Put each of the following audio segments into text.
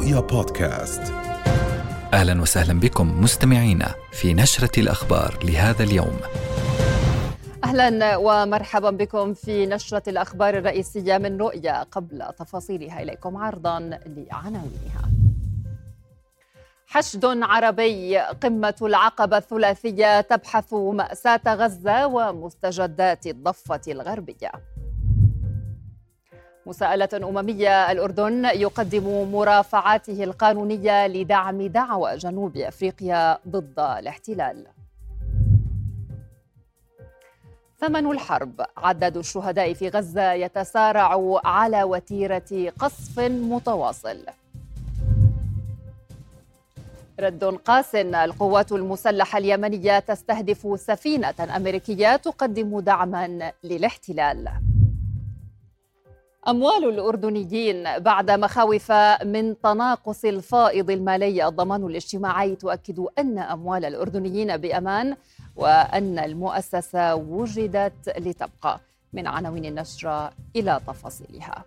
رؤيا بودكاست أهلا وسهلا بكم مستمعينا في نشرة الأخبار لهذا اليوم. أهلا ومرحبا بكم في نشرة الأخبار الرئيسية من رؤيا قبل تفاصيلها إليكم عرضا لعناوينها. حشد عربي قمة العقبة الثلاثية تبحث مأساة غزة ومستجدات الضفة الغربية. مساءلة أممية الأردن يقدم مرافعاته القانونية لدعم دعوى جنوب أفريقيا ضد الاحتلال. ثمن الحرب. عدد الشهداء في غزة يتسارع على وتيرة قصف متواصل. رد قاس. القوات المسلحة اليمنية تستهدف سفينة أمريكية تقدم دعما للاحتلال. أموال الأردنيين بعد مخاوف من تناقص الفائض المالي الضمان الاجتماعي تؤكد أن أموال الأردنيين بأمان وأن المؤسسة وجدت لتبقى. من عناوين النشرة إلى تفاصيلها.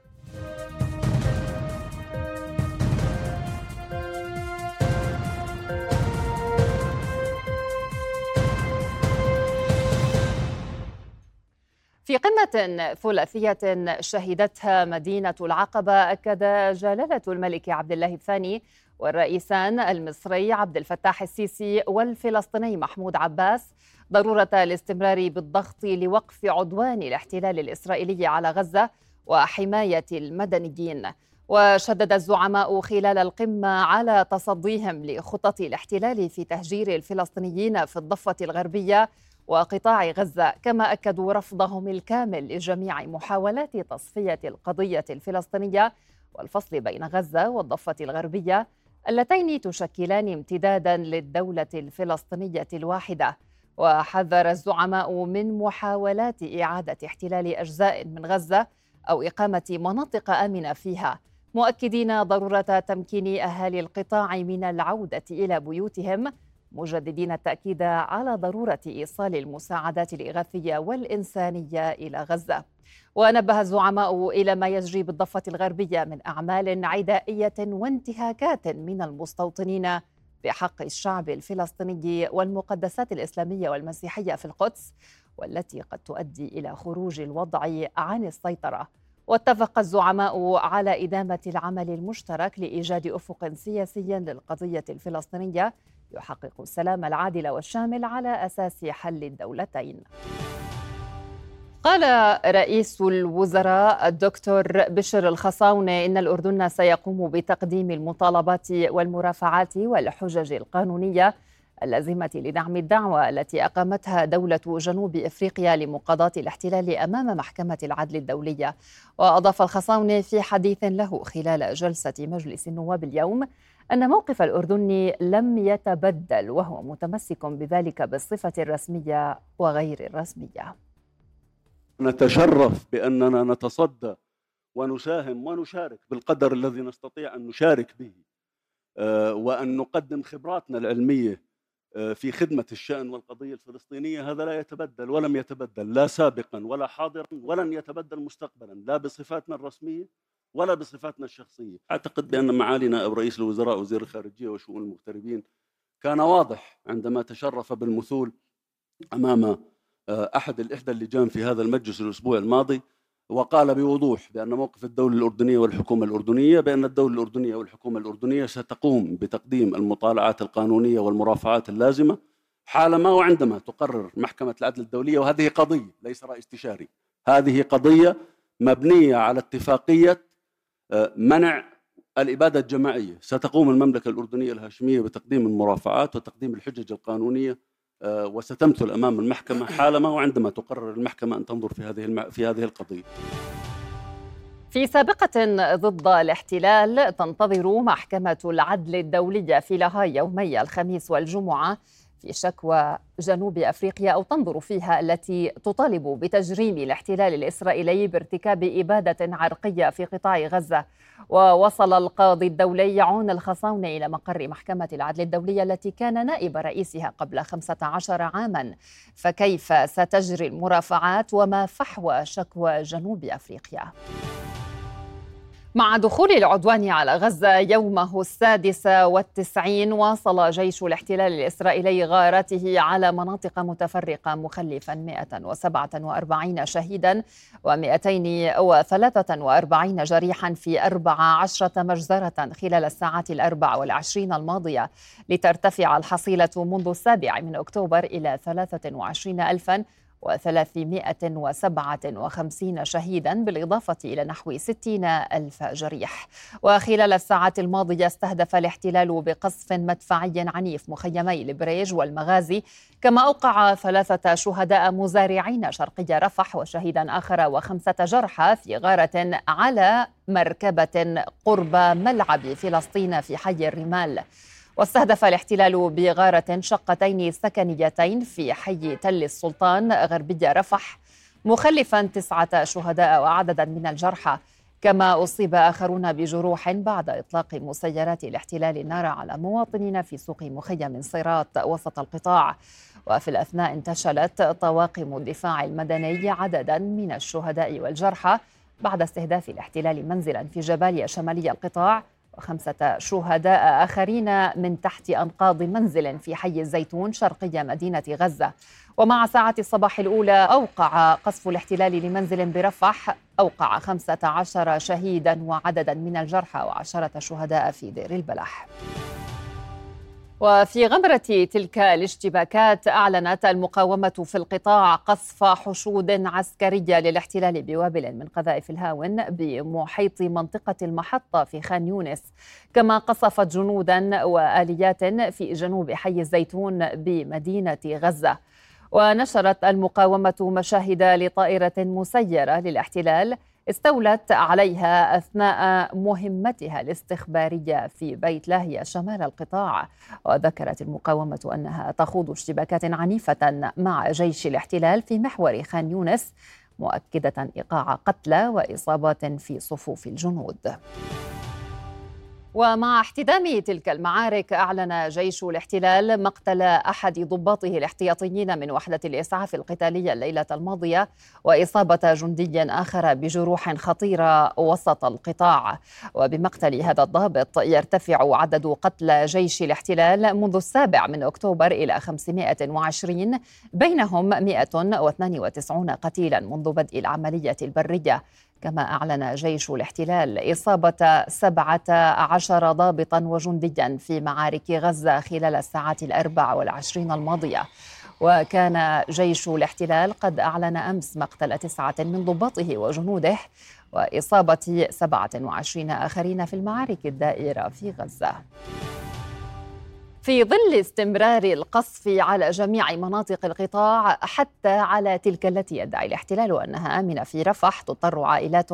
في قمة ثلاثية شهدتها مدينة العقبة أكد جلالة الملك عبد الله الثاني والرئيسان المصري عبد الفتاح السيسي والفلسطيني محمود عباس ضرورة الاستمرار بالضغط لوقف عدوان الاحتلال الإسرائيلي على غزة وحماية المدنيين. وشدد الزعماء خلال القمة على تصديهم لخطط الاحتلال في تهجير الفلسطينيين في الضفة الغربية وقطاع غزة كما أكدوا رفضهم الكامل لجميع محاولات تصفية القضية الفلسطينية والفصل بين غزة والضفة الغربية اللتين تشكلان امتدادا للدولة الفلسطينية الواحدة. وحذر الزعماء من محاولات إعادة احتلال أجزاء من غزة أو إقامة مناطق آمنة فيها. مؤكدين ضرورة تمكين أهالي القطاع من العودة إلى بيوتهم مجددين التأكيد على ضرورة إيصال المساعدات الإغاثية والإنسانية إلى غزة. ونبه الزعماء إلى ما يجري بالضفة الغربية من أعمال عدائية وانتهاكات من المستوطنين بحق الشعب الفلسطيني والمقدسات الإسلامية والمسيحية في القدس والتي قد تؤدي إلى خروج الوضع عن السيطرة. واتفق الزعماء على إدامة العمل المشترك لإيجاد أفق سياسي للقضية الفلسطينية يحقق السلام العادل والشامل على أساس حل الدولتين. قال رئيس الوزراء الدكتور بشر الخصاونة إن الأردن سيقوم بتقديم المطالبات والمرافعات والحجج القانونية اللازمة لدعم الدعوة التي أقامتها دولة جنوب إفريقيا لمقاضاة الاحتلال أمام محكمة العدل الدولية وأضاف الخصاونة في حديث له خلال جلسة مجلس النواب اليوم أن موقف الأردن لم يتبدل وهو متمسك بذلك بالصفة الرسمية وغير الرسمية. نتشرف بأننا نتصدى ونساهم ونشارك بالقدر الذي نستطيع أن نشارك به آه، وأن نقدم خبراتنا العلمية آه، في خدمة الشأن والقضية الفلسطينية. هذا لا يتبدل ولم يتبدل لا سابقا ولا حاضرا ولن يتبدل مستقبلا لا بصفاتنا الرسمية ولا بصفاتنا الشخصية. أعتقد بأن معالي نائب رئيس الوزراء وزير الخارجية وشؤون المغتربين كان واضح عندما تشرف بالمثول أمام آه، أحد الإحدى اللجان في هذا المجلس الأسبوع الماضي وقال بوضوح بأن موقف الدولة الأردنية والحكومة الأردنية بأن الدولة الأردنية والحكومة الأردنية ستقوم بتقديم المطالعات القانونية والمرافعات اللازمة حالما وعندما تقرر محكمة العدل الدولية. وهذه قضية ليس رأي استشاري. هذه قضية مبنية على اتفاقية منع الإبادة الجماعية. ستقوم المملكة الأردنية الهاشمية بتقديم المرافعات وتقديم الحجج القانونية آه، وستمثل أمام المحكمة حالما وعندما تقرر المحكمة أن تنظر في هذه في هذه القضية. في سابقة ضد الاحتلال تنتظر محكمة العدل الدولية في لاهاي يومي الخميس والجمعة في شكوى جنوب أفريقيا أو تنظر فيها التي تطالب بتجريم الاحتلال الإسرائيلي بارتكاب إبادة عرقية في قطاع غزة. ووصل القاضي الدولي عون الخصاونة إلى مقر محكمة العدل الدولية التي كان نائب رئيسها قبل 15 عاما. فكيف ستجري المرافعات وما فحوى شكوى جنوب أفريقيا؟ مع دخول العدوان على غزة يومه السادس والتسعين واصل جيش الاحتلال الإسرائيلي غارته على مناطق متفرقة مخلفا 147 شهيدا و243 جريحا في 14 مجزرة خلال الساعات الأربع والعشرين الماضية. لترتفع الحصيلة منذ السابع من أكتوبر إلى 23 ألفا و357 شهيدا بالإضافة إلى نحو 60 ألف جريح. وخلال الساعات الماضية استهدف الاحتلال بقصف مدفعي عنيف مخيمي البريج والمغازي. كما أوقع ثلاثة شهداء مزارعين شرقي رفح وشهيدا آخر وخمسة جرحى في غارة على مركبة قرب ملعب فلسطين في حي الرمال. واستهدف الاحتلال بغارة شقتين سكنيتين في حي تل السلطان غربي رفح مخلفا تسعة شهداء وعددا من الجرحى. كما أصيب آخرون بجروح بعد إطلاق مسيرات الاحتلال النار على مواطنين في سوق مخيم صيرات وسط القطاع. وفي الأثناء انتشلت طواقم الدفاع المدني عددا من الشهداء والجرحى بعد استهداف الاحتلال منزلا في جباليا شمالي القطاع. وخمسة شهداء آخرين من تحت أنقاض منزل في حي الزيتون شرقي مدينة غزة. ومع ساعة الصباح الأولى أوقع قصف الاحتلال لمنزل برفح أوقع خمسة عشر شهيدا وعددا من الجرحى وعشرة شهداء في دير البلح. وفي غمرة تلك الاشتباكات أعلنت المقاومة في القطاع قصف حشود عسكرية للاحتلال بوابل من قذائف الهاون بمحيط منطقة المحطة في خان يونس. كما قصفت جنودا وآليات في جنوب حي الزيتون بمدينة غزة. ونشرت المقاومة مشاهد لطائرة مسيرة للاحتلال استولت عليها أثناء مهمتها الاستخبارية في بيت لاهيا شمال القطاع. وذكرت المقاومة أنها تخوض اشتباكات عنيفة مع جيش الاحتلال في محور خان يونس مؤكدة إيقاع قتلى وإصابات في صفوف الجنود. ومع احتدام تلك المعارك أعلن جيش الاحتلال مقتل أحد ضباطه الاحتياطيين من وحدة الإسعاف القتالية الليلة الماضية وإصابة جندي آخر بجروح خطيرة وسط القطاع. وبمقتل هذا الضابط يرتفع عدد قتلى جيش الاحتلال منذ السابع من أكتوبر إلى 520 بينهم 192 قتيلا منذ بدء العملية البرية. كما أعلن جيش الاحتلال إصابة سبعة عشر ضابطا وجنديا في معارك غزة خلال الساعات الأربع والعشرين الماضية. وكان جيش الاحتلال قد أعلن أمس مقتل تسعة من ضباطه وجنوده وإصابة 27 آخرين في المعارك الدائرة في غزة. في ظل استمرار القصف على جميع مناطق القطاع حتى على تلك التي يدعي الاحتلال أنها آمنة في رفح تضطر عائلات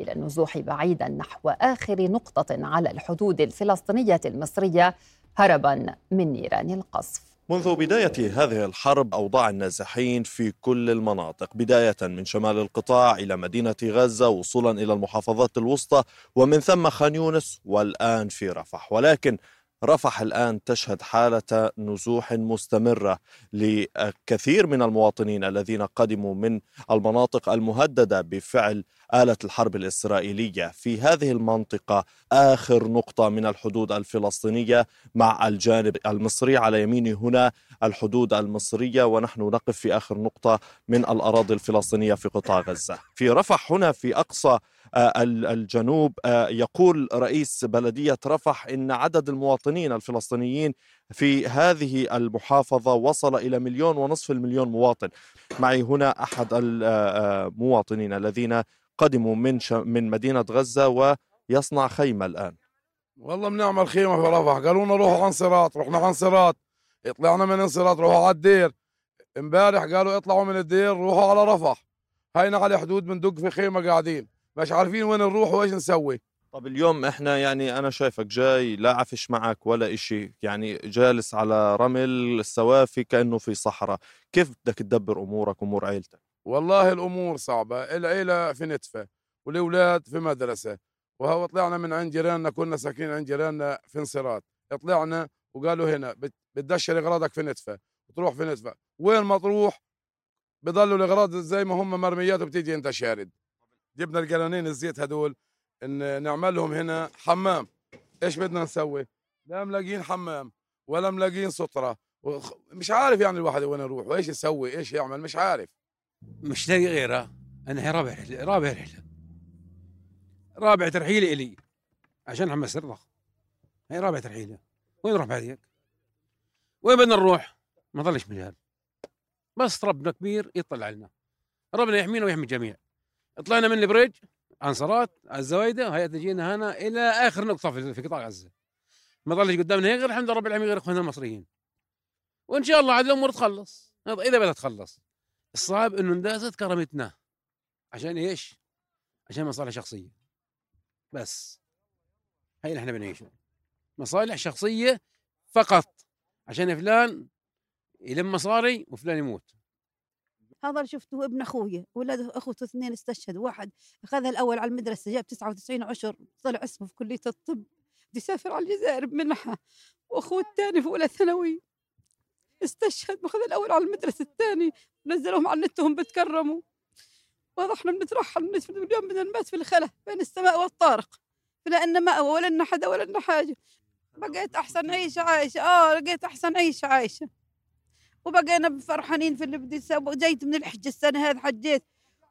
إلى النزوح بعيدا نحو آخر نقطة على الحدود الفلسطينية المصرية هربا من نيران القصف. منذ بداية هذه الحرب أوضاع النازحين في كل المناطق بداية من شمال القطاع إلى مدينة غزة وصولا إلى المحافظات الوسطى ومن ثم خان يونس والآن في رفح. ولكن رفح الآن تشهد حالة نزوح مستمرة لكثير من المواطنين الذين قدموا من المناطق المهددة بفعل آلة الحرب الإسرائيلية. في هذه المنطقة آخر نقطة من الحدود الفلسطينية مع الجانب المصري. على يميني هنا الحدود المصرية ونحن نقف في آخر نقطة من الأراضي الفلسطينية في قطاع غزة. في رفح هنا في أقصى الجنوب آه، يقول رئيس بلدية رفح إن عدد المواطنين الفلسطينيين في هذه المحافظة وصل إلى مليون ونصف المليون مواطن. معي هنا أحد المواطنين الذين قدموا من من مدينة غزة ويصنع خيمة الآن. والله بنعمل خيمة في رفح. قالوا لنا روحوا عن صراط رحنا عن صراط طلعنا من انصراط روحوا على الدير. امبارح قالوا اطلعوا من الدير روحوا على رفح. هينا على حدود بندق في خيمة قاعدين. مش عارفين وين نروح وإيش نسوي. طب اليوم إحنا يعني أنا شايفك جاي لا عفش معك ولا إشي يعني جالس على رمل السوافي كأنه في صحراء. كيف بدك تدبر أمورك أمور عيلتك؟ والله الأمور صعبة العيلة في نتفة والأولاد في مدرسة وهو طلعنا من عند جيراننا كنا ساكنين عند جيراننا في انصراط. طلعنا وقالوا هنا بتدشر إغراضك في نتفة وتروح في نتفة. وين ما تروح بضلوا الإغراض زي ما هم مرميات وبتيجي أنت شارد. جبنا القلانين الزيت هدول إن نعمل لهم هنا حمام. إيش بدنا نسوي؟ لا ملاقيين حمام ولا ملاقيين ستره وخ- مش عارف يعني الواحد وين يروح وإيش يسوي إيش يعمل مش عارف. مش لاقي غيرها أنا هي رابع رحلة رابع رحلة. رابع ترحيلة إلي عشان محمد سرخ هي رابع ترحيلة. وين نروح بعد هيك؟ وين بدنا نروح؟ ما ضلش مجال. بس ربنا كبير يطلع لنا. ربنا يحمينا ويحمي الجميع. طلعنا من البريج على الزوايده وهي تجينا هنا إلى آخر نقطة في في قطاع غزة. ما ضلش قدامنا هيك غير الحمد لله رب العالمين غير إخواننا المصريين. وإن شاء الله عاد الأمور تخلص. إذا بدها تخلص الصعب إنه اندازت كرامتنا. عشان إيش؟ عشان مصالح شخصية. بس. هي اللي إحنا بنعيشه. مصالح شخصية فقط. عشان فلان يلم مصاري وفلان يموت. هذا اللي شفته ابن أخوي ولاد أخوته اثنين استشهدوا واحد أخذها الأول على المدرسة جاب 99 عشر طلع اسمه في كلية الطب يسافر على الجزائر بمنحه وأخوه الثاني في أولى ثانوي استشهد واخذ الأول على المدرسة الثاني نزلوهم على النت وهم بتكرموا. إحنا بنترحل من اليوم بدنا نبات في الخلا بين السماء والطارق فلا إن مأوى ولا لنا حدا ولا لنا حاجة. بقيت أحسن عيشة عايشة آه لقيت أحسن عيشة عايشة. وبقينا فرحانين في اللي بدي جيت من الحج السنة هذه حجيت.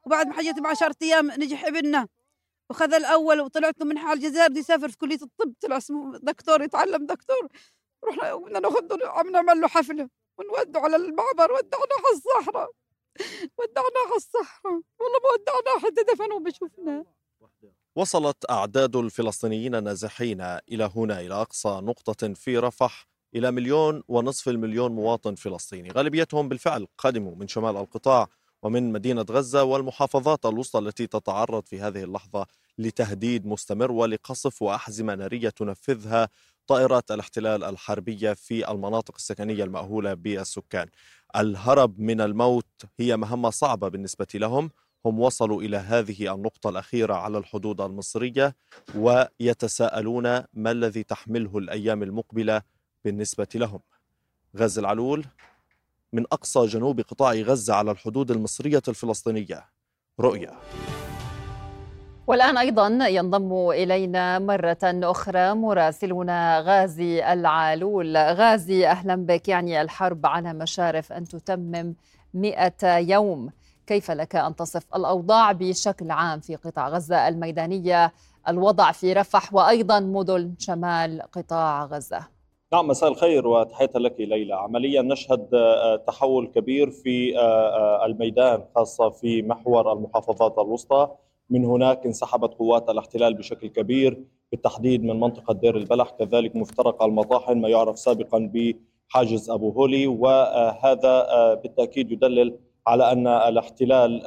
وبعد ما حجيت ب 10 أيام نجح ابننا. وخذ الأول وطلعت له منحه على الجزائر بده يسافر في كلية الطب. طلع اسمه دكتور يتعلم دكتور. رحنا بدنا ناخذ عم نعمل له حفلة. ونودعه على المعبر ودعناه على الصحراء. ودعناه على الصحراء. والله ما ودعناه حتى دفنوه بشوفنا. وصلت أعداد الفلسطينيين النازحين إلى هنا إلى أقصى نقطة في رفح إلى مليون ونصف المليون مواطن فلسطيني. غالبيتهم بالفعل قدموا من شمال القطاع ومن مدينة غزة والمحافظات الوسطى التي تتعرض في هذه اللحظة لتهديد مستمر ولقصف وأحزمة نارية تنفذها طائرات الاحتلال الحربية في المناطق السكنية المأهولة بالسكان. الهرب من الموت هي مهمة صعبة بالنسبة لهم. هم وصلوا إلى هذه النقطة الأخيرة على الحدود المصرية ويتساءلون ما الذي تحمله الأيام المقبلة بالنسبة لهم. غاز العلول من أقصى جنوب قطاع غزة على الحدود المصرية الفلسطينية. رؤية والآن أيضا ينضم إلينا مرة أخرى مراسلنا غازي العالول غازي أهلا بك. يعني الحرب على مشارف أن تتمم مئة يوم. كيف لك أن تصف الأوضاع بشكل عام في قطاع غزة الميدانية؟ الوضع في رفح وأيضا مدن شمال قطاع غزة. نعم مساء الخير وتحية لك ليلى. عمليا نشهد تحول كبير في الميدان خاصة في محور المحافظات الوسطى. من هناك انسحبت قوات الاحتلال بشكل كبير بالتحديد من منطقة دير البلح كذلك مفترق المطاحن ما يعرف سابقا بحاجز أبو هولي. وهذا بالتأكيد يدلل على أن الاحتلال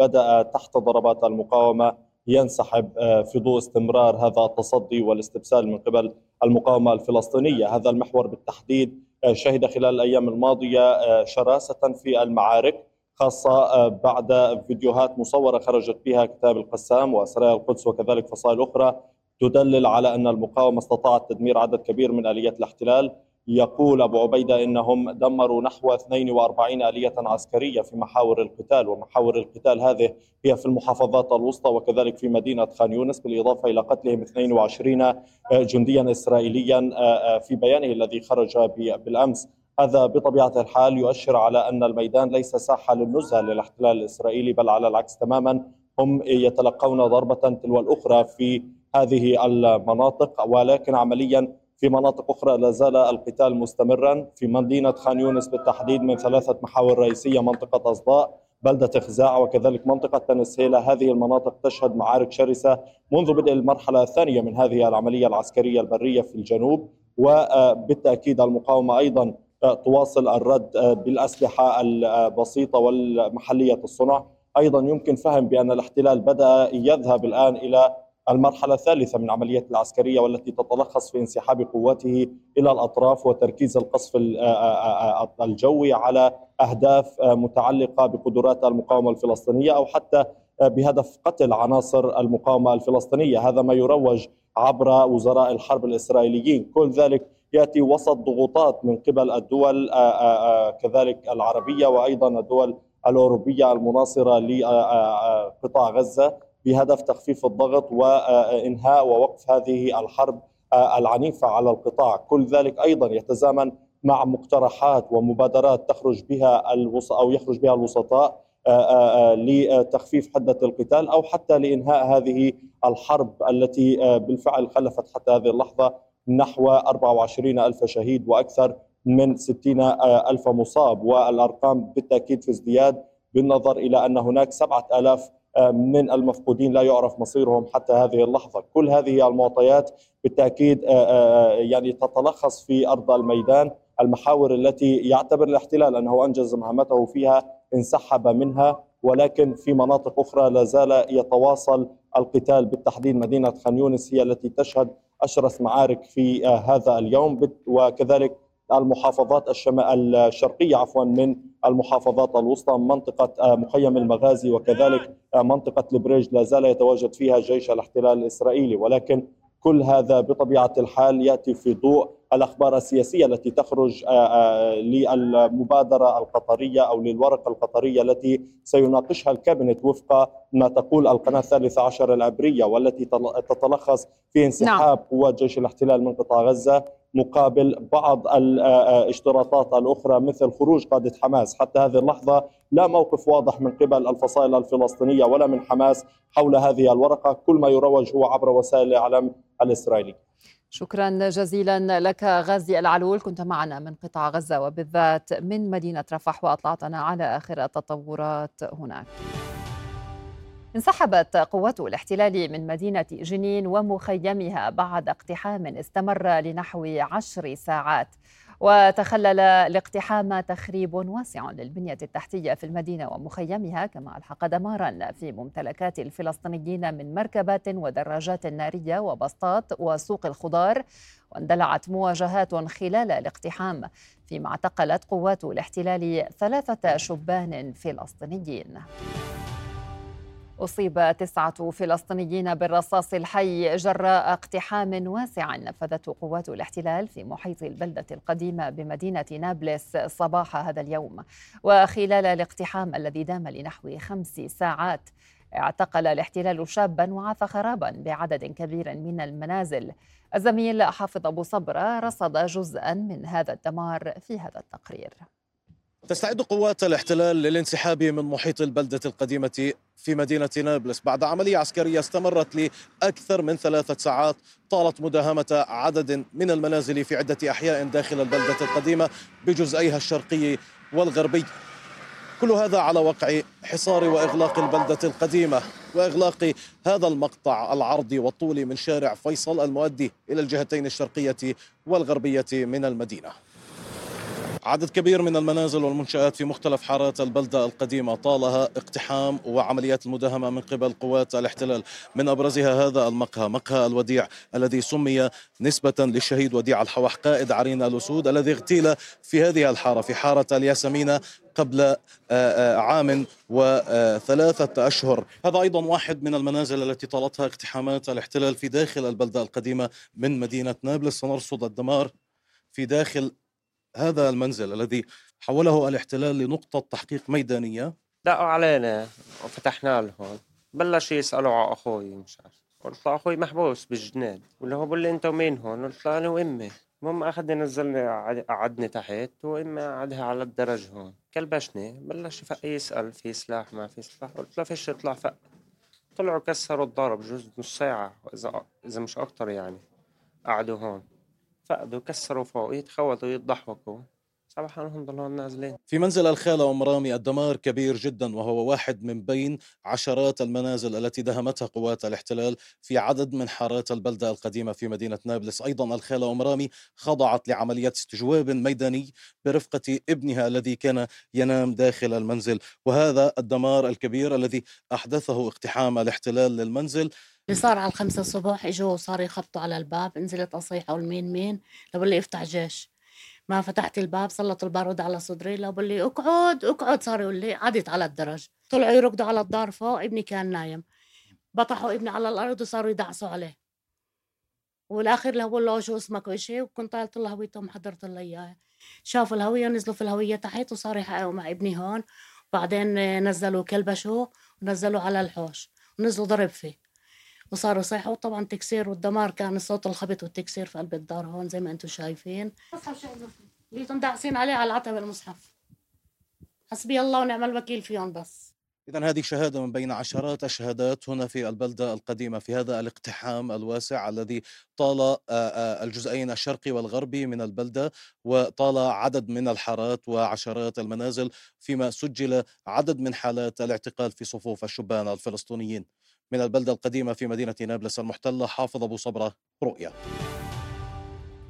بدأ تحت ضربات المقاومة ينسحب في ضوء استمرار هذا التصدي والاستبسال من قبل المقاومة الفلسطينية. هذا المحور بالتحديد شهد خلال الأيام الماضية شراسة في المعارك خاصة بعد فيديوهات مصورة خرجت بها كتاب القسام وسرايا القدس وكذلك فصائل أخرى تدلل على أن المقاومة استطاعت تدمير عدد كبير من آليات الاحتلال. يقول أبو عبيدة إنهم دمروا نحو 42 آلية عسكرية في محاور القتال ومحاور القتال هذه هي في المحافظات الوسطى وكذلك في مدينة خان يونس بالإضافة إلى قتلهم 22 جنديا إسرائيليا في بيانه الذي خرج بالأمس. هذا بطبيعة الحال يؤشر على أن الميدان ليس ساحة للنزهة للاحتلال الإسرائيلي بل على العكس تماما. هم يتلقون ضربة تلو الأخرى في هذه المناطق ولكن عمليا في مناطق أخرى لا زال القتال مستمرا. في مدينة خان يونس بالتحديد من ثلاثة محاور رئيسية منطقة أصداء بلدة خزاع وكذلك منطقة تنسهيلة هذه المناطق تشهد معارك شرسة منذ بدء المرحلة الثانية من هذه العملية العسكرية البرية في الجنوب. وبالتأكيد المقاومة أيضا تواصل الرد بالأسلحة البسيطة والمحلية الصنع. أيضا يمكن فهم بأن الاحتلال بدأ يذهب الآن إلى المرحلة الثالثة من عملية العسكرية والتي تتلخص في انسحاب قواته إلى الأطراف وتركيز القصف الجوي على أهداف متعلقة بقدرات المقاومة الفلسطينية أو حتى بهدف قتل عناصر المقاومة الفلسطينية. هذا ما يروج عبر وزراء الحرب الإسرائيليين. كل ذلك يأتي وسط ضغوطات من قبل الدول كذلك العربية وأيضا الدول الأوروبية المناصرة لقطاع غزة. بهدف تخفيف الضغط وإنهاء ووقف هذه الحرب العنيفة على القطاع، كل ذلك أيضا يتزامن مع مقترحات ومبادرات تخرج بها الوس أو يخرج بها الوسطاء لتخفيف حدة القتال أو حتى لإنهاء هذه الحرب التي بالفعل خلفت حتى هذه اللحظة نحو 24 ألف شهيد وأكثر من 60 ألف مصاب. والأرقام بالتأكيد في ازدياد بالنظر إلى أن هناك 7000 من المفقودين لا يعرف مصيرهم حتى هذه اللحظة. كل هذه المعطيات بالتأكيد يعني تتلخص في أرض الميدان المحاور التي يعتبر الاحتلال أنه أنجز مهمته فيها انسحب منها ولكن في مناطق أخرى لا زال يتواصل القتال بالتحديد. مدينة خان يونس هي التي تشهد أشرس معارك في هذا اليوم وكذلك المحافظات الشرقية عفوا من المحافظات الوسطى منطقة مخيم المغازي وكذلك منطقة البريج لا زال يتواجد فيها جيش الاحتلال الإسرائيلي ولكن كل هذا بطبيعة الحال يأتي في ضوء الأخبار السياسية التي تخرج للمبادرة القطرية أو للورقة القطرية التي سيناقشها الكابينت وفق ما تقول القناة الثالثة عشر العبرية والتي تتلخص في انسحاب نعم. قوات جيش الاحتلال من قطاع غزة مقابل بعض الاشتراطات الأخرى مثل خروج قادة حماس. حتى هذه اللحظة لا موقف واضح من قبل الفصائل الفلسطينية ولا من حماس حول هذه الورقة. كل ما يروج هو عبر وسائل الإعلام الإسرائيلي. شكرا جزيلا لك غازي العلول. كنت معنا من قطاع غزة وبالذات من مدينة رفح وأطلعتنا على آخر التطورات هناك. انسحبت قوات الاحتلال من مدينة جنين ومخيمها بعد اقتحام استمر لنحو عشر ساعات. وتخلل الاقتحام تخريب واسع للبنية التحتية في المدينة ومخيمها كما ألحق دمارا في ممتلكات الفلسطينيين من مركبات ودراجات نارية وبسطات وسوق الخضار. واندلعت مواجهات خلال الاقتحام فيما اعتقلت قوات الاحتلال ثلاثة شبان فلسطينيين. أصيب تسعة فلسطينيين بالرصاص الحي جراء اقتحام واسع نفذته قوات الاحتلال في محيط البلدة القديمة بمدينة نابلس صباح هذا اليوم. وخلال الاقتحام الذي دام لنحو خمس ساعات اعتقل الاحتلال شابا وعاث خرابا بعدد كبير من المنازل. الزميل حافظ أبو صبرة رصد جزءا من هذا الدمار في هذا التقرير. تستعد قوات الاحتلال للانسحاب من محيط البلدة القديمة في مدينة نابلس. بعد عملية عسكرية استمرت لأكثر من ثلاثة ساعات طالت مداهمة عدد من المنازل في عدة أحياء داخل البلدة القديمة بجزئيها الشرقي والغربي. كل هذا على وقع حصار وإغلاق البلدة القديمة وإغلاق هذا المقطع العرضي والطولي من شارع فيصل المؤدي إلى الجهتين الشرقية والغربية من المدينة. عدد كبير من المنازل والمنشآت في مختلف حارات البلدة القديمة طالها اقتحام وعمليات المداهمة من قبل قوات الاحتلال. من أبرزها هذا المقهى مقهى الوديع الذي سمي نسبة للشهيد وديع الحوح قائد عرين الأسود الذي اغتيل في هذه الحارة في حارة الياسمينة قبل آه، آه، عام وثلاثة أشهر. هذا أيضا واحد من المنازل التي طالتها اقتحامات الاحتلال في داخل البلدة القديمة من مدينة نابلس. سنرصد الدمار في داخل هذا المنزل الذي حوله الاحتلال لنقطة تحقيق ميدانية؟ دقوا علينا. وفتحنا لهم بلش يسألوا على أخوي مش عارف. قلت له أخوي محبوس بالجناد واللي هو بقول لي أنت ومين هون؟ قلت له أنا وأمي. المهم أخذني نزلني قعدني تحت وأمي قعدها على الدرج هون. كلبشني. بلش يسأل في سلاح ما في سلاح. قلت له فيش يطلع فق طلعوا كسروا الضرب جوز نص ساعة. إذا إذا مش أكتر يعني. قعدوا هون. فقدوا كسروا فوق يتخوتوا يتضحكوا. صباح لهم ضلوا نازلين في منزل الخالة أم رامي الدمار كبير جدا وهو واحد من بين عشرات المنازل التي دهمتها قوات الاحتلال في عدد من حارات البلدة القديمة في مدينة نابلس. أيضا الخالة أم رامي خضعت لعملية استجواب ميداني برفقة ابنها الذي كان ينام داخل المنزل. وهذا الدمار الكبير الذي أحدثه اقتحام الاحتلال للمنزل. اللي صار على الخمسة الصبح إجوا وصار يخبطوا على الباب نزلت أصيح أقول مين مين لو لي افتح جيش. ما فتحت الباب سلط البارود على صدري لو لي اقعد اقعد صار يقول لي عدت على الدرج. طلعوا يركضوا على الدار فوق ابني كان نايم. بطحوا ابني على الأرض وصاروا يدعسوا عليه. والآخر له له شو اسمك وشي وكنت طالت له هويته محضرت له اياه شافوا الهوية نزلوا في الهوية تحت وصاروا يحققوا مع ابني هون. بعدين نزلوا كلبشوا ونزلوا على الحوش. ونزلوا ضرب فيه. وصاروا يصيحوا. وطبعا تكسير والدمار كان صوت الخبط والتكسير في قلب الدار هون زي ما أنتم شايفين. لقيتهم داعسين عليه على العتبة المصحف. حسبي الله ونعم الوكيل فيهم بس. إذا هذه شهادة من بين عشرات الشهادات هنا في البلدة القديمة في هذا الاقتحام الواسع الذي طال آه، آه، الجزئين الشرقي والغربي من البلدة وطال عدد من الحارات وعشرات المنازل فيما سجل عدد من حالات الاعتقال في صفوف الشبان الفلسطينيين. من البلدة القديمة في مدينة نابلس المحتلة حافظ أبو صبرة رؤيا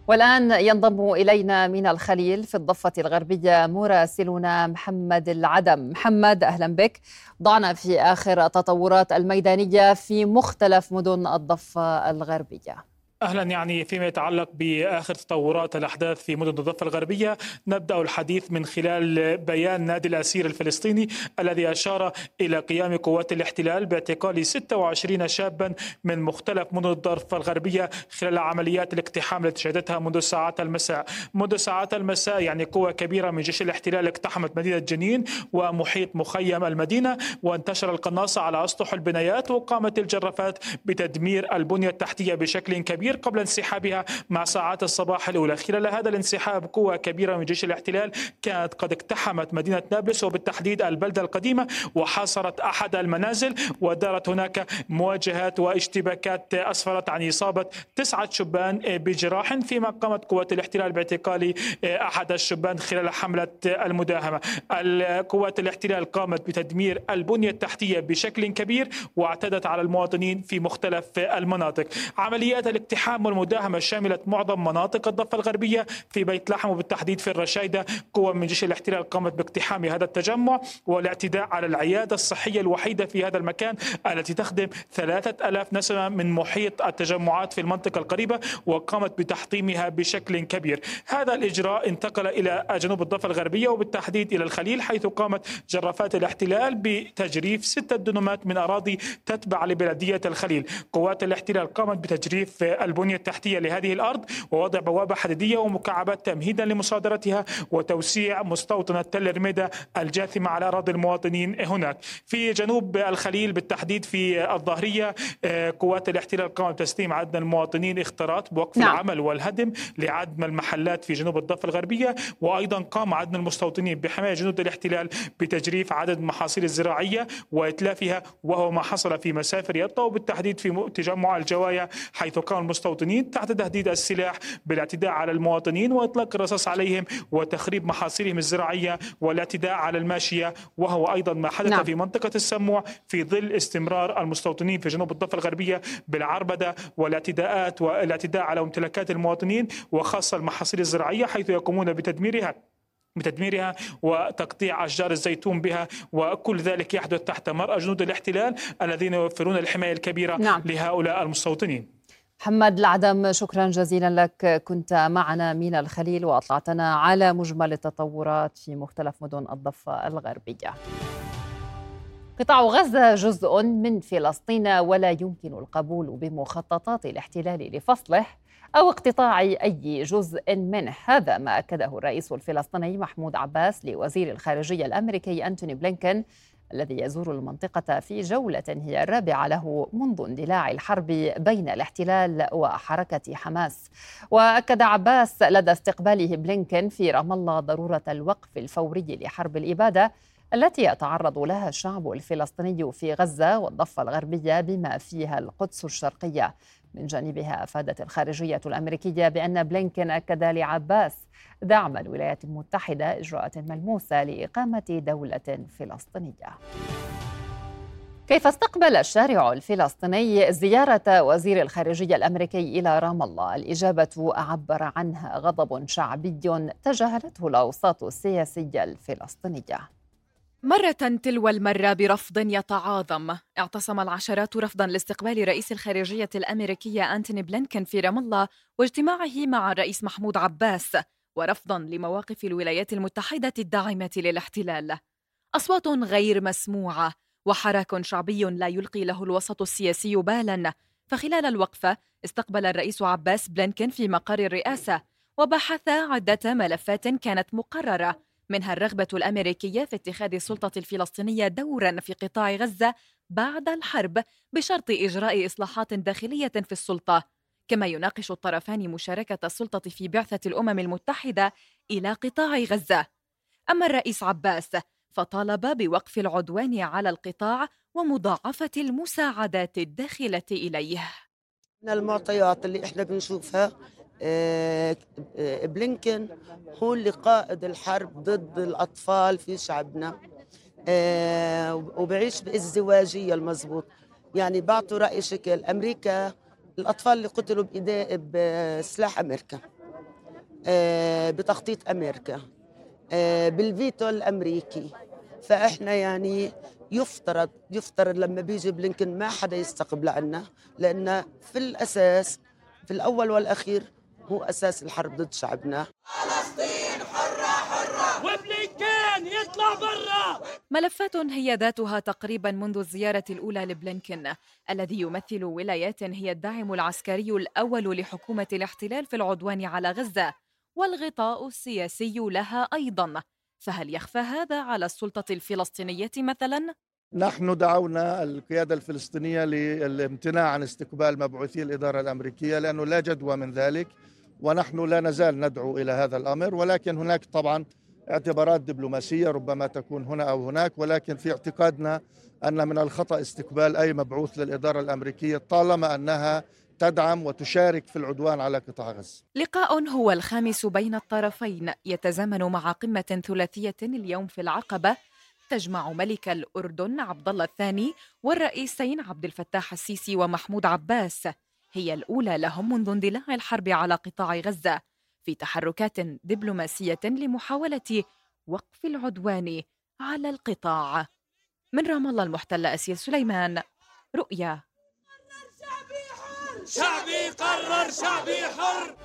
والآن ينضم إلينا من الخليل في الضفة الغربية مراسلنا محمد العدم. محمد أهلا بك. ضعنا في آخر التطورات الميدانية في مختلف مدن الضفة الغربية. أهلا يعني فيما يتعلق بآخر تطورات الأحداث في مدن الضفة الغربية. نبدأ الحديث من خلال بيان نادي الأسير الفلسطيني الذي أشار إلى قيام قوات الاحتلال باعتقال 26 شابا من مختلف مدن الضفة الغربية خلال عمليات الاقتحام التي شهدتها منذ ساعات المساء. منذ ساعات المساء يعني قوة كبيرة من جيش الاحتلال اقتحمت مدينة جنين ومحيط مخيم المدينة وانتشر القناصه على أسطح البنايات وقامت الجرافات بتدمير البنية التحتية بشكل كبير. كبير قبل انسحابها مع ساعات الصباح الأولى. خلال هذا الانسحاب قوة كبيرة من جيش الاحتلال كانت قد اقتحمت مدينة نابلس وبالتحديد البلدة القديمة وحاصرت أحد المنازل ودارت هناك مواجهات واشتباكات أسفرت عن إصابة تسعة شبان بجراح فيما قامت قوات الاحتلال باعتقال أحد الشبان خلال حملة المداهمة. قوات الاحتلال قامت بتدمير البنية التحتية بشكل كبير واعتدت على المواطنين في مختلف المناطق. عمليات الاقتحام الاقتحام والمداهمة شملت معظم مناطق الضفة الغربية في بيت لحم وبالتحديد في الرشايدة قوة من جيش الاحتلال قامت باقتحام هذا التجمع والاعتداء على العيادة الصحية الوحيدة في هذا المكان التي تخدم ثلاثة ألاف نسمة من محيط التجمعات في المنطقة القريبة وقامت بتحطيمها بشكل كبير. هذا الإجراء انتقل إلى جنوب الضفة الغربية وبالتحديد إلى الخليل حيث قامت جرافات الاحتلال بتجريف ستة دنومات من أراضي تتبع لبلدية الخليل. قوات الاحتلال قامت بتجريف البنية التحتية لهذه الأرض ووضع بوابة حديدية ومكعبات تمهيدا لمصادرتها وتوسيع مستوطنة تل رميدة الجاثمة على أراضي المواطنين هناك في جنوب الخليل بالتحديد في الظهرية آه، قوات الاحتلال قامت بتسليم عدد المواطنين اختراط بوقف نعم. العمل والهدم لعدد من المحلات في جنوب الضفة الغربية وأيضا قام عدد المستوطنين بحماية جنود الاحتلال بتجريف عدد المحاصيل الزراعية وإتلافها وهو ما حصل في مسافر يطأ وبالتحديد في تجمع الجوايا حيث قام المستوطنين تحت تهديد السلاح بالاعتداء على المواطنين وإطلاق الرصاص عليهم وتخريب محاصيلهم الزراعية والاعتداء على الماشية وهو أيضا ما حدث نعم. في منطقة السموع في ظل استمرار المستوطنين في جنوب الضفة الغربية بالعربدة والاعتداءات والاعتداء على ممتلكات المواطنين وخاصة المحاصيل الزراعية حيث يقومون بتدميرها بتدميرها وتقطيع أشجار الزيتون بها وكل ذلك يحدث تحت مرأى جنود الاحتلال الذين يوفرون الحماية الكبيرة نعم. لهؤلاء المستوطنين محمد العدم شكرا جزيلا لك كنت معنا من الخليل وأطلعتنا على مجمل التطورات في مختلف مدن الضفة الغربية. قطاع غزة جزء من فلسطين ولا يمكن القبول بمخططات الاحتلال لفصله أو اقتطاع أي جزء منه، هذا ما أكده الرئيس الفلسطيني محمود عباس لوزير الخارجية الأمريكي أنتوني بلينكن الذي يزور المنطقة في جولة هي الرابعة له منذ اندلاع الحرب بين الاحتلال وحركة حماس. وأكد عباس لدى استقباله بلينكن في رام الله ضرورة الوقف الفوري لحرب الإبادة التي يتعرض لها الشعب الفلسطيني في غزة والضفة الغربية بما فيها القدس الشرقية. من جانبها أفادت الخارجية الأمريكية بأن بلينكن أكد لعباس دعم الولايات المتحدة إجراءات ملموسة لإقامة دولة فلسطينية. كيف استقبل الشارع الفلسطيني زيارة وزير الخارجية الأمريكي إلى رام الله؟ الإجابة عبر عنها غضب شعبي تجاهلته الأوساط السياسية الفلسطينية. مرة تلو المرة برفض يتعاظم. اعتصم العشرات رفضا لاستقبال رئيس الخارجية الأمريكية أنتوني بلينكن في رام الله واجتماعه مع الرئيس محمود عباس ورفضا لمواقف الولايات المتحدة الداعمة للاحتلال. أصوات غير مسموعة وحراك شعبي لا يلقي له الوسط السياسي بالا. فخلال الوقفة استقبل الرئيس عباس بلينكن في مقر الرئاسة وبحث عدة ملفات كانت مقررة. منها الرغبة الأمريكية في اتخاذ السلطة الفلسطينية دورا في قطاع غزة بعد الحرب بشرط إجراء إصلاحات داخلية في السلطة. كما يناقش الطرفان مشاركة السلطة في بعثة الأمم المتحدة إلى قطاع غزة. أما الرئيس عباس فطالب بوقف العدوان على القطاع ومضاعفة المساعدات الداخلة إليه. من المعطيات اللي إحنا بنشوفها بلينكن هو اللي قائد الحرب ضد الأطفال في شعبنا. آه، وبعيش بالازدواجية المزبوط. يعني بعطوا رأي شكل. أمريكا الأطفال اللي قتلوا بإيدي بسلاح أمريكا. بتخطيط أمريكا. بالفيتو الأمريكي. فإحنا يعني يفترض يفترض لما بيجي بلينكن ما حدا يستقبل عنا لأن في الأساس في الأول والأخير هو أساس الحرب ضد شعبنا. فلسطين حرة حرة وبلينكين يطلع برا! ملفات هي ذاتها تقريبا منذ الزيارة الأولى لبلينكين الذي يمثل ولايات هي الداعم العسكري الأول لحكومة الاحتلال في العدوان على غزة والغطاء السياسي لها أيضا. فهل يخفى هذا على السلطة الفلسطينية مثلا؟ نحن دعونا القيادة الفلسطينية للامتناع عن استقبال مبعوثي الإدارة الأمريكية لأنه لا جدوى من ذلك. ونحن لا نزال ندعو إلى هذا الأمر ولكن هناك طبعا اعتبارات دبلوماسية ربما تكون هنا أو هناك ولكن في اعتقادنا أن من الخطأ استقبال أي مبعوث للإدارة الأمريكية طالما أنها تدعم وتشارك في العدوان على قطاع غزة. لقاء هو الخامس بين الطرفين. يتزامن مع قمة ثلاثية اليوم في العقبة. تجمع ملك الأردن عبد الله الثاني والرئيسين عبد الفتاح السيسي ومحمود عباس. هي الأولى لهم منذ اندلاع الحرب على قطاع غزة في تحركات دبلوماسية لمحاولة وقف العدوان على القطاع. من رام الله المحتلة أسيل سليمان رؤيا. شعبي قرر شعبي حر!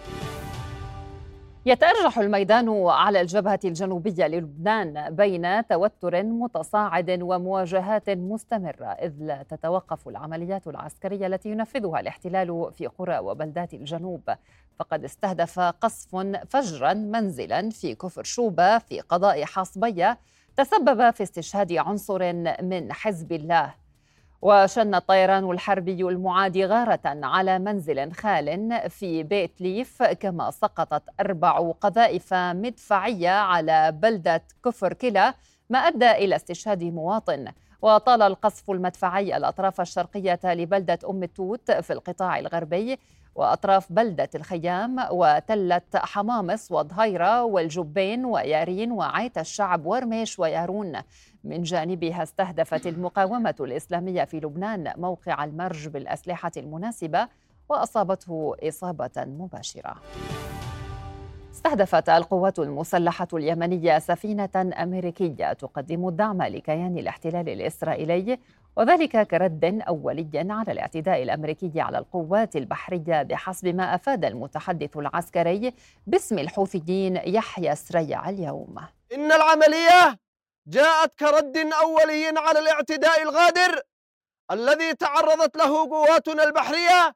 يتأرجح الميدان على الجبهة الجنوبية للبنان بين توتر متصاعد ومواجهات مستمرة إذ لا تتوقف العمليات العسكرية التي ينفذها الاحتلال في قرى وبلدات الجنوب. فقد استهدف قصف فجرا منزلا في كفر شوبة في قضاء حاصبية تسبب في استشهاد عنصر من حزب الله. وشن الطيران الحربي المعادي غارة على منزل خال في بيت ليف كما سقطت أربع قذائف مدفعية على بلدة كفر كلا ما أدى إلى استشهاد مواطن. وطال القصف المدفعي الأطراف الشرقية لبلدة أم التوت في القطاع الغربي. وأطراف بلدة الخيام وتلة حمامص وضهيرة والجبين ويارين وعيت الشعب ورميش ويارون. من جانبها استهدفت المقاومة الإسلامية في لبنان موقع المرج بالأسلحة المناسبة وأصابته إصابة مباشرة. استهدفت القوات المسلحة اليمنية سفينة أمريكية تقدم الدعم لكيان الاحتلال الإسرائيلي وذلك كرد أولي على الاعتداء الأمريكي على القوات البحرية بحسب ما أفاد المتحدث العسكري باسم الحوثيين يحيى سريع اليوم. إن العملية جاءت كرد أولي على الاعتداء الغادر الذي تعرضت له قواتنا البحرية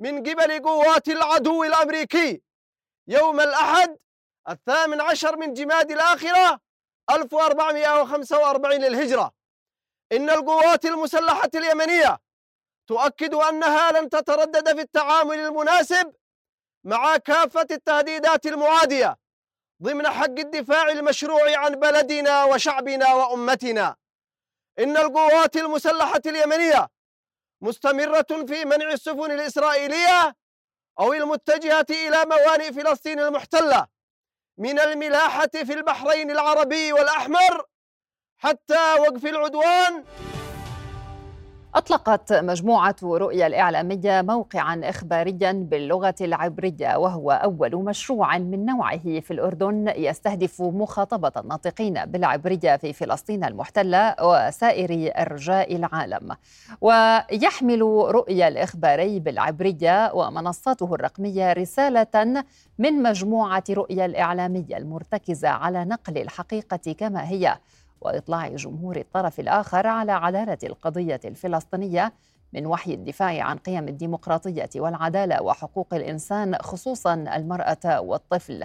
من قبل قوات العدو الأمريكي. يوم الأحد الثامن عشر من جماد الآخرة 1445 للهجرة. إن القوات المسلحة اليمنية تؤكد أنها لن تتردد في التعامل المناسب مع كافة التهديدات المعادية ضمن حق الدفاع المشروع عن بلدنا وشعبنا وأمتنا. إن القوات المسلحة اليمنية مستمرة في منع السفن الإسرائيلية أو المتجهة إلى موانئ فلسطين المحتلة من الملاحة في البحرين العربي والأحمر حتى وقف العدوان. أطلقت مجموعة رؤيا الإعلامية موقعا إخباريا باللغة العبرية وهو أول مشروع من نوعه في الأردن يستهدف مخاطبة الناطقين بالعبرية في فلسطين المحتلة وسائر أرجاء العالم. ويحمل رؤيا الإخباري بالعبرية ومنصاته الرقمية رسالة من مجموعة رؤيا الإعلامية المرتكزة على نقل الحقيقة كما هي. وإطلاع جمهور الطرف الآخر على عدالة القضية الفلسطينية من وحي الدفاع عن قيم الديمقراطية والعدالة وحقوق الإنسان خصوصا المرأة والطفل.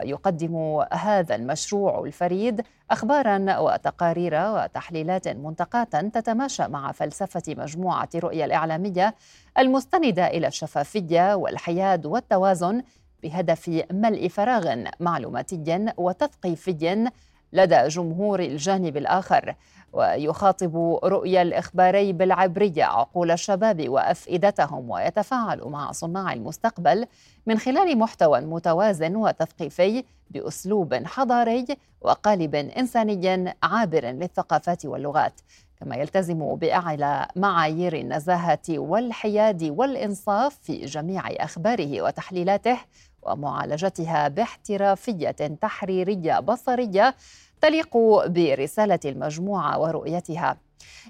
ويقدم هذا المشروع الفريد أخبارا وتقارير وتحليلات منتقاة تتماشى مع فلسفة مجموعة رؤية الإعلامية المستندة إلى الشفافية والحياد والتوازن بهدف ملء فراغ معلوماتي وتثقيفي لدى جمهور الجانب الآخر ويخاطب رؤيا الإخباري بالعبرية عقول الشباب وأفئدتهم ويتفاعل مع صناع المستقبل من خلال محتوى متوازن وتثقيفي بأسلوب حضاري وقالب إنساني عابر للثقافات واللغات. كما يلتزم بأعلى معايير النزاهة والحياد والإنصاف في جميع أخباره وتحليلاته ومعالجتها باحترافية تحريرية بصرية تليق برسالة المجموعة ورؤيتها.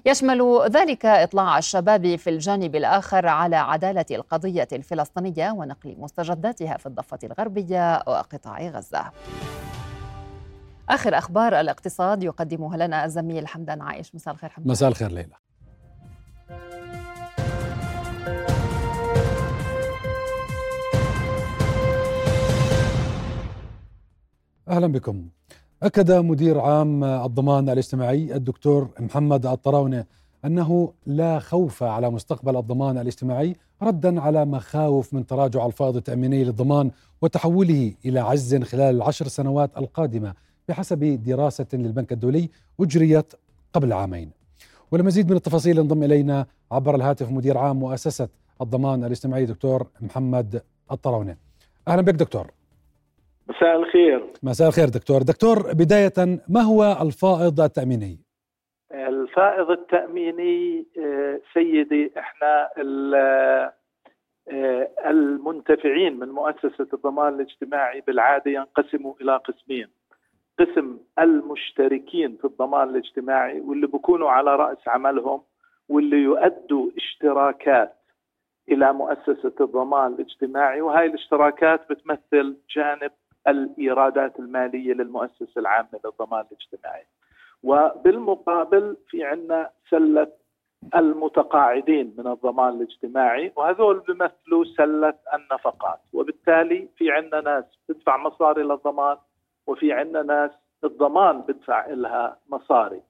يشمل ذلك إطلاع الشباب في الجانب الآخر على عدالة القضية الفلسطينية ونقل مستجداتها في الضفة الغربية وقطاع غزة. آخر أخبار الاقتصاد يقدمها لنا الزميل حمدان عايش. مساء الخير حمدان. مساء الخير ليلى. أهلا بكم. أكد مدير عام الضمان الاجتماعي الدكتور محمد الطراونة أنه لا خوف على مستقبل الضمان الاجتماعي ردا على مخاوف من تراجع الفائض التأميني للضمان وتحوله إلى عجز خلال العشر سنوات القادمة بحسب دراسة للبنك الدولي أجريت قبل عامين. ولمزيد من التفاصيل انضم إلينا عبر الهاتف مدير عام مؤسسة الضمان الاجتماعي دكتور محمد الطراونة أهلا بك دكتور. مساء الخير. مساء الخير دكتور. دكتور بداية ما هو الفائض التأميني؟ الفائض التأميني آه، سيدي إحنا آه، المنتفعين من مؤسسة الضمان الاجتماعي بالعادة ينقسموا إلى قسمين. قسم المشتركين في الضمان الاجتماعي واللي بيكونوا على رأس عملهم واللي يؤدوا اشتراكات إلى مؤسسة الضمان الاجتماعي. وهاي الاشتراكات بتمثل جانب الإيرادات المالية للمؤسسة العامة للضمان الاجتماعي. وبالمقابل في عندنا سلة المتقاعدين من الضمان الاجتماعي وهذول بيمثلوا سلة النفقات. وبالتالي في عندنا ناس تدفع مصاري للضمان وفي عندنا ناس الضمان بدفع لها مصاري.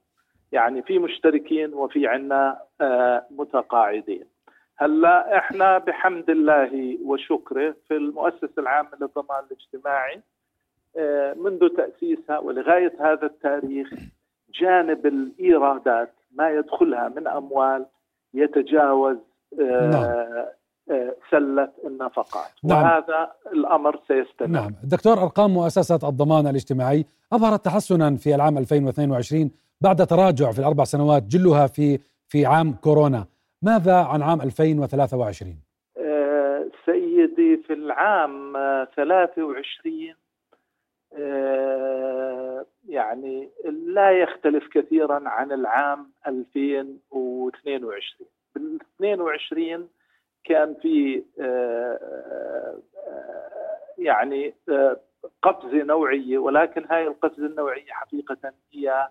يعني في مشتركين وفي عندنا آه، متقاعدين. هلا إحنا بحمد الله وشكره في المؤسسة العامة للضمان الاجتماعي. آه، منذ تأسيسها ولغاية هذا التاريخ جانب الإيرادات ما يدخلها من أموال يتجاوز آه، نعم. آه، سلة النفقات. نعم. وهذا الأمر سيستمر. نعم. دكتور أرقام مؤسسة الضمان الاجتماعي أظهرت تحسنا في العام 2022 بعد تراجع في الأربع سنوات جلها في في عام كورونا. ماذا عن عام 2023 آه سيدي في العام 23 آه يعني لا يختلف كثيرا عن العام 2022 بال 22 كان في آه, يعني قفزة نوعية ولكن هاي القفزة النوعية حقيقة هي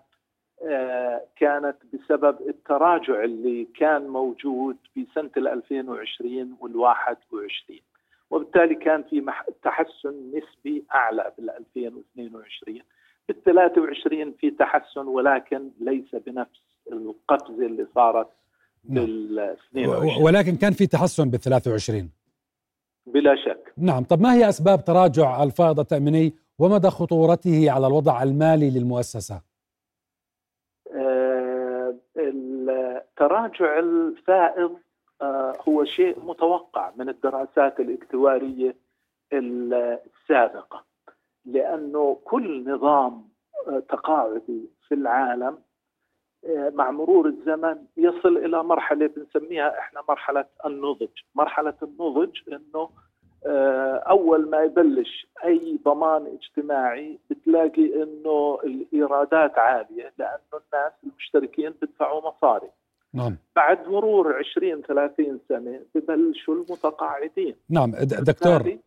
كانت بسبب التراجع اللي كان موجود في سنة 2020 وال 21 وبالتالي كان في تحسن نسبي أعلى بال 2022 بال 23 في تحسن ولكن ليس بنفس القفزة اللي صارت نعم. بال 22 ولكن كان في تحسن بال 23 بلا شك. نعم. طب ما هي أسباب تراجع الفائض التأميني؟ ومدى خطورته على الوضع المالي للمؤسسة؟ تراجع الفائض آه، هو شيء متوقع من الدراسات الاكتواريه السابقة لأنه كل نظام آه، تقاعدي في العالم آه، مع مرور الزمن يصل إلى مرحلة بنسميها إحنا مرحلة النضج، مرحلة النضج إنه أول ما يبلش أي ضمان اجتماعي بتلاقي إنه الإيرادات عالية لأنه الناس المشتركين بدفعوا مصاري. نعم. بعد مرور 20 30 سنة ببلشوا المتقاعدين. نعم دكتور.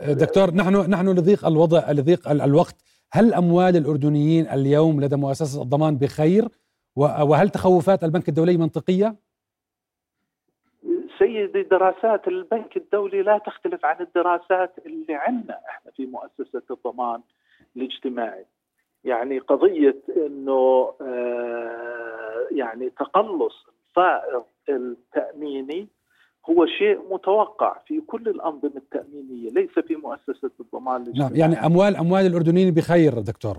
دكتور نحن نحن لضيق الوضع لضيق الوقت. هل اموال الأردنيين اليوم لدى مؤسسة الضمان بخير؟ وهل تخوفات البنك الدولي منطقية؟ سيدي دراسات البنك الدولي لا تختلف عن الدراسات اللي عندنا إحنا في مؤسسة الضمان الاجتماعي. يعني قضية إنه آه، يعني تقلص الفائض التأميني هو شيء متوقع في كل الأنظمة التأمينية ليس في مؤسسة الضمان نعم يعني أموال أموال الأردنيين بخير دكتور.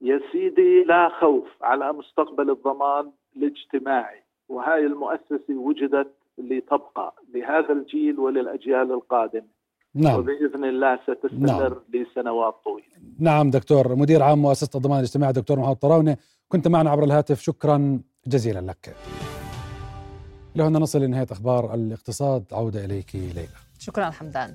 يا سيدي لا خوف على مستقبل الضمان الاجتماعي وهاي المؤسسة وجدت لتبقى لهذا الجيل وللأجيال القادمة. نعم وبإذن الله ستستمر نعم. لسنوات طويلة. نعم دكتور مدير عام مؤسسة الضمان الاجتماعي دكتور محمد طراونه كنت معنا عبر الهاتف شكرا جزيلا لك. لهنا نصل لنهاية أخبار الاقتصاد عودة إليك ليلى. شكرا حمدان.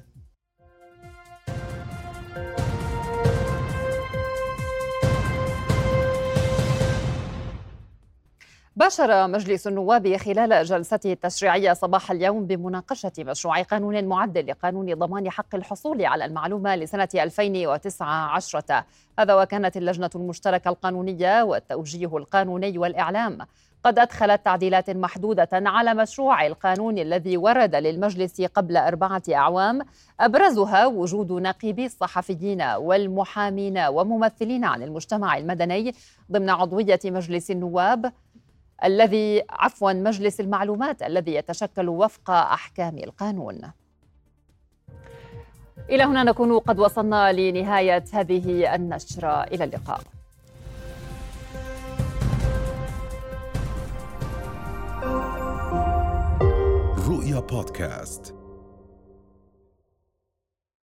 باشر مجلس النواب خلال جلسته التشريعية صباح اليوم بمناقشة مشروع قانون معدل لقانون ضمان حق الحصول على المعلومة لسنة 2019 هذا وكانت اللجنة المشتركة القانونية والتوجيه القانوني والإعلام. قد أدخلت تعديلات محدودة على مشروع القانون الذي ورد للمجلس قبل أربعة أعوام أبرزها وجود نقيبي الصحفيين والمحامين وممثلين عن المجتمع المدني ضمن عضوية مجلس النواب. الذي عفوا مجلس المعلومات الذي يتشكل وفق أحكام القانون. إلى هنا نكون قد وصلنا لنهاية هذه النشرة إلى اللقاء. رؤيا بودكاست